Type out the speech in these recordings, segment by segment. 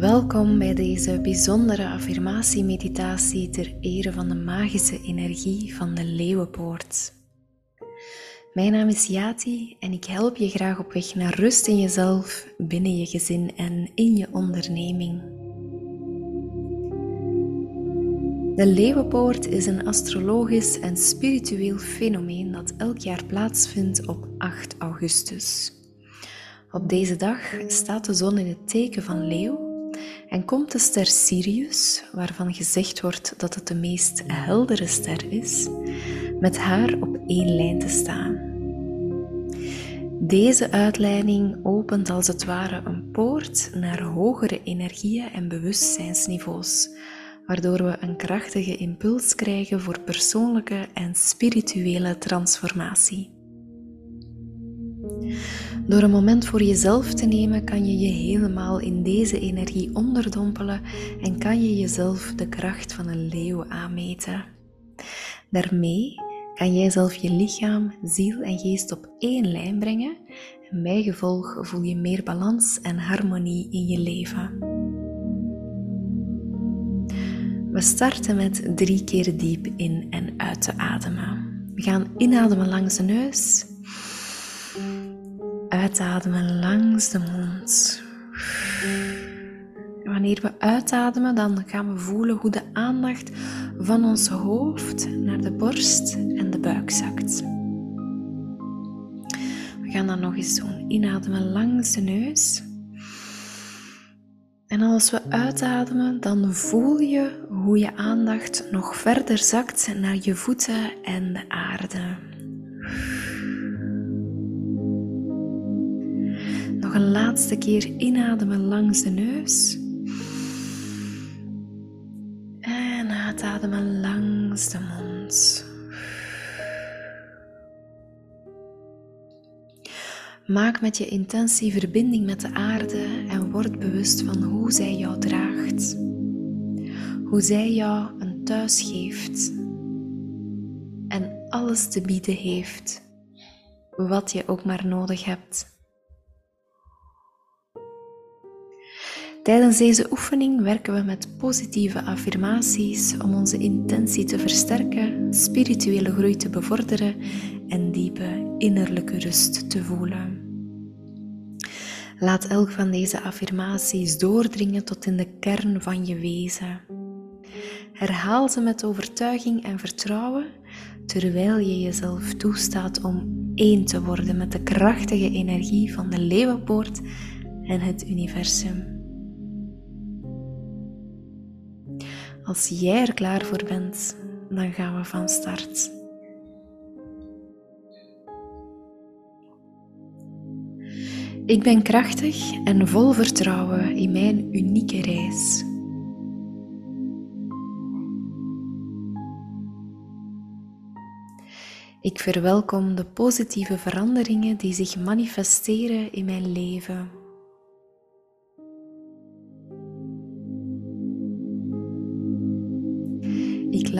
Welkom bij deze bijzondere affirmatie-meditatie ter ere van de magische energie van de Leeuwenpoort. Mijn naam is Yati en ik help je graag op weg naar rust in jezelf, binnen je gezin en in je onderneming. De Leeuwenpoort is een astrologisch en spiritueel fenomeen dat elk jaar plaatsvindt op 8 augustus. Op deze dag staat de zon in het teken van Leeuw en komt de ster Sirius, waarvan gezegd wordt dat het de meest heldere ster is, met haar op één lijn te staan. Deze uitleiding opent als het ware een poort naar hogere energieën en bewustzijnsniveaus, waardoor we een krachtige impuls krijgen voor persoonlijke en spirituele transformatie. Door een moment voor jezelf te nemen kan je je helemaal in deze energie onderdompelen en kan je jezelf de kracht van een leeuw aanmeten. Daarmee kan jij zelf je lichaam, ziel en geest op één lijn brengen en bij gevolg voel je meer balans en harmonie in je leven. We starten met drie keer diep in en uit te ademen. We gaan inademen langs de neus Uitademen langs de mond. wanneer we uitademen, dan gaan we voelen hoe de aandacht van ons hoofd naar de borst en de buik zakt. We gaan dat nog eens doen. Inademen langs de neus. En als we uitademen, dan voel je hoe je aandacht nog verder zakt naar je voeten en de aarde. Een laatste keer inademen langs de neus. En uitademen langs de mond. Maak met je intentie verbinding met de aarde en word bewust van hoe zij jou draagt. Hoe zij jou een thuis geeft en alles te bieden heeft, wat je ook maar nodig hebt. Tijdens deze oefening werken we met positieve affirmaties om onze intentie te versterken, spirituele groei te bevorderen en diepe innerlijke rust te voelen. Laat elk van deze affirmaties doordringen tot in de kern van je wezen. Herhaal ze met overtuiging en vertrouwen terwijl je jezelf toestaat om één te worden met de krachtige energie van de leeuwenpoort en het universum. Als jij er klaar voor bent, dan gaan we van start. Ik ben krachtig en vol vertrouwen in mijn unieke reis. Ik verwelkom de positieve veranderingen die zich manifesteren in mijn leven.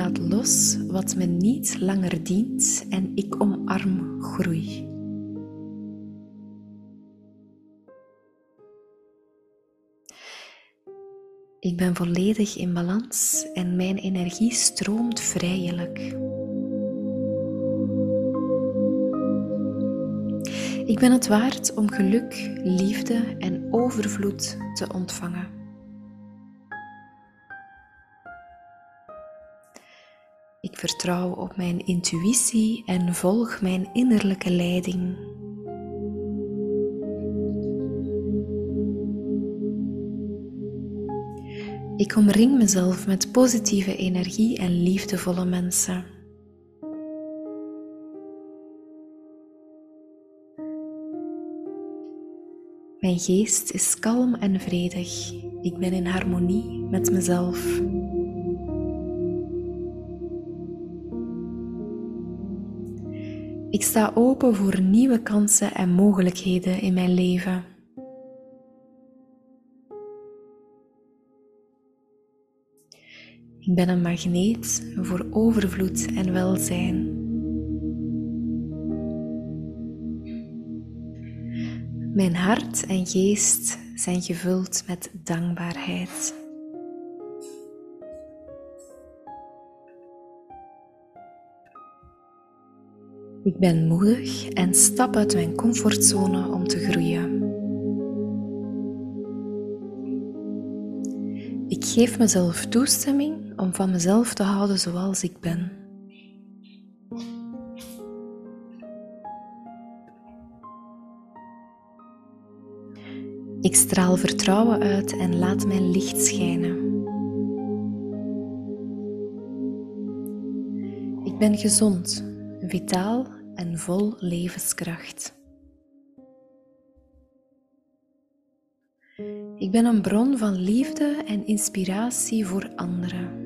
Laat los wat me niet langer dient en ik omarm groei. Ik ben volledig in balans en mijn energie stroomt vrijelijk. Ik ben het waard om geluk, liefde en overvloed te ontvangen. Ik vertrouw op mijn intuïtie en volg mijn innerlijke leiding. Ik omring mezelf met positieve energie en liefdevolle mensen. Mijn geest is kalm en vredig. Ik ben in harmonie met mezelf. Ik sta open voor nieuwe kansen en mogelijkheden in mijn leven. Ik ben een magneet voor overvloed en welzijn. Mijn hart en geest zijn gevuld met dankbaarheid. Ik ben moedig en stap uit mijn comfortzone om te groeien. Ik geef mezelf toestemming om van mezelf te houden zoals ik ben. Ik straal vertrouwen uit en laat mijn licht schijnen. Ik ben gezond, vitaal en vol levenskracht. Ik ben een bron van liefde en inspiratie voor anderen.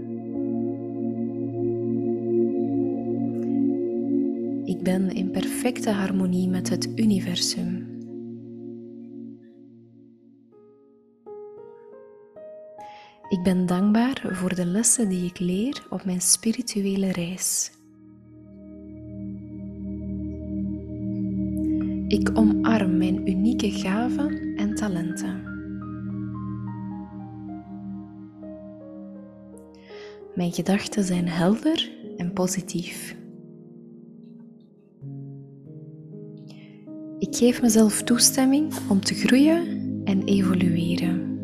Ik ben in perfecte harmonie met het universum. Ik ben dankbaar voor de lessen die ik leer op mijn spirituele reis. Ik omarm mijn unieke gaven en talenten. Mijn gedachten zijn helder en positief. Ik geef mezelf toestemming om te groeien en evolueren.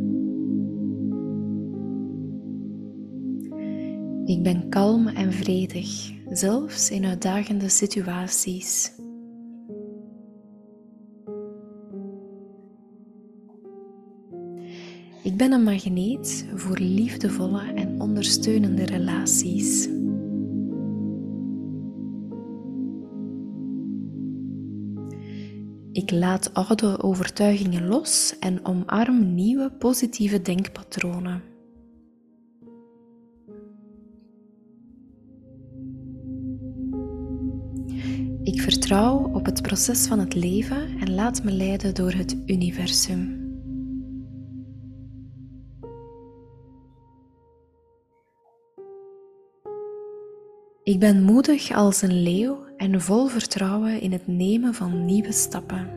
Ik ben kalm en vredig, zelfs in uitdagende situaties. Ik ben een magneet voor liefdevolle en ondersteunende relaties. Ik laat oude overtuigingen los en omarm nieuwe positieve denkpatronen. Ik vertrouw op het proces van het leven en laat me leiden door het universum. Ik ben moedig als een leeuw en vol vertrouwen in het nemen van nieuwe stappen.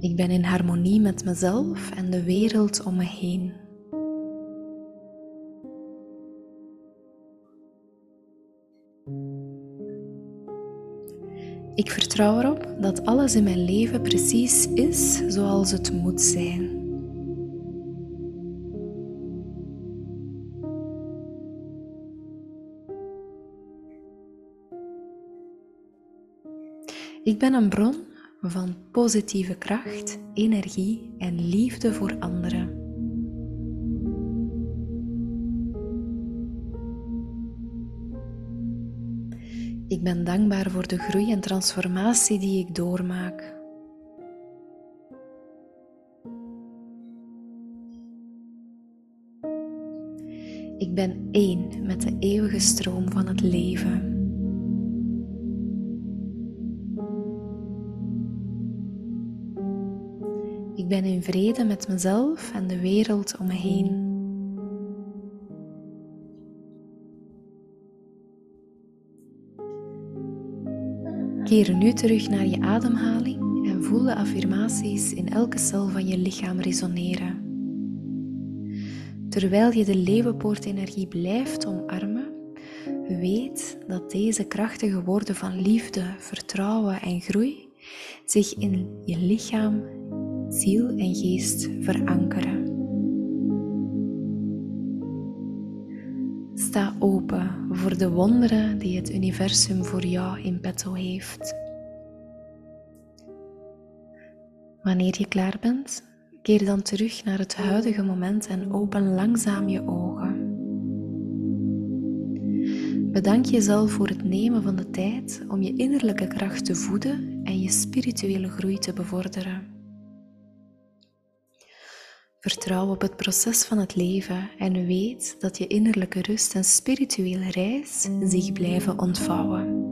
Ik ben in harmonie met mezelf en de wereld om me heen. Ik vertrouw erop dat alles in mijn leven precies is zoals het moet zijn. Ik ben een bron van positieve kracht, energie en liefde voor anderen. Ik ben dankbaar voor de groei en transformatie die ik doormaak. Ik ben één met de eeuwige stroom van het leven. Ik ben in vrede met mezelf en de wereld om me heen. Keer nu terug naar je ademhaling en voel de affirmaties in elke cel van je lichaam resoneren. Terwijl je de leeuwenpoortenergie blijft omarmen, weet dat deze krachtige woorden van liefde, vertrouwen en groei zich in je lichaam ziel en geest verankeren. Sta open voor de wonderen die het universum voor jou in petto heeft. Wanneer je klaar bent, keer dan terug naar het huidige moment en open langzaam je ogen. Bedank jezelf voor het nemen van de tijd om je innerlijke kracht te voeden en je spirituele groei te bevorderen. Vertrouw op het proces van het leven en weet dat je innerlijke rust en spirituele reis zich blijven ontvouwen.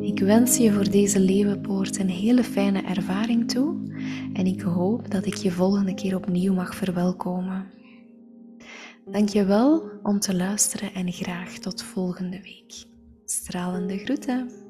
Ik wens je voor deze leeuwenpoort een hele fijne ervaring toe en ik hoop dat ik je volgende keer opnieuw mag verwelkomen. Dank je wel om te luisteren en graag tot volgende week. Stralende groeten.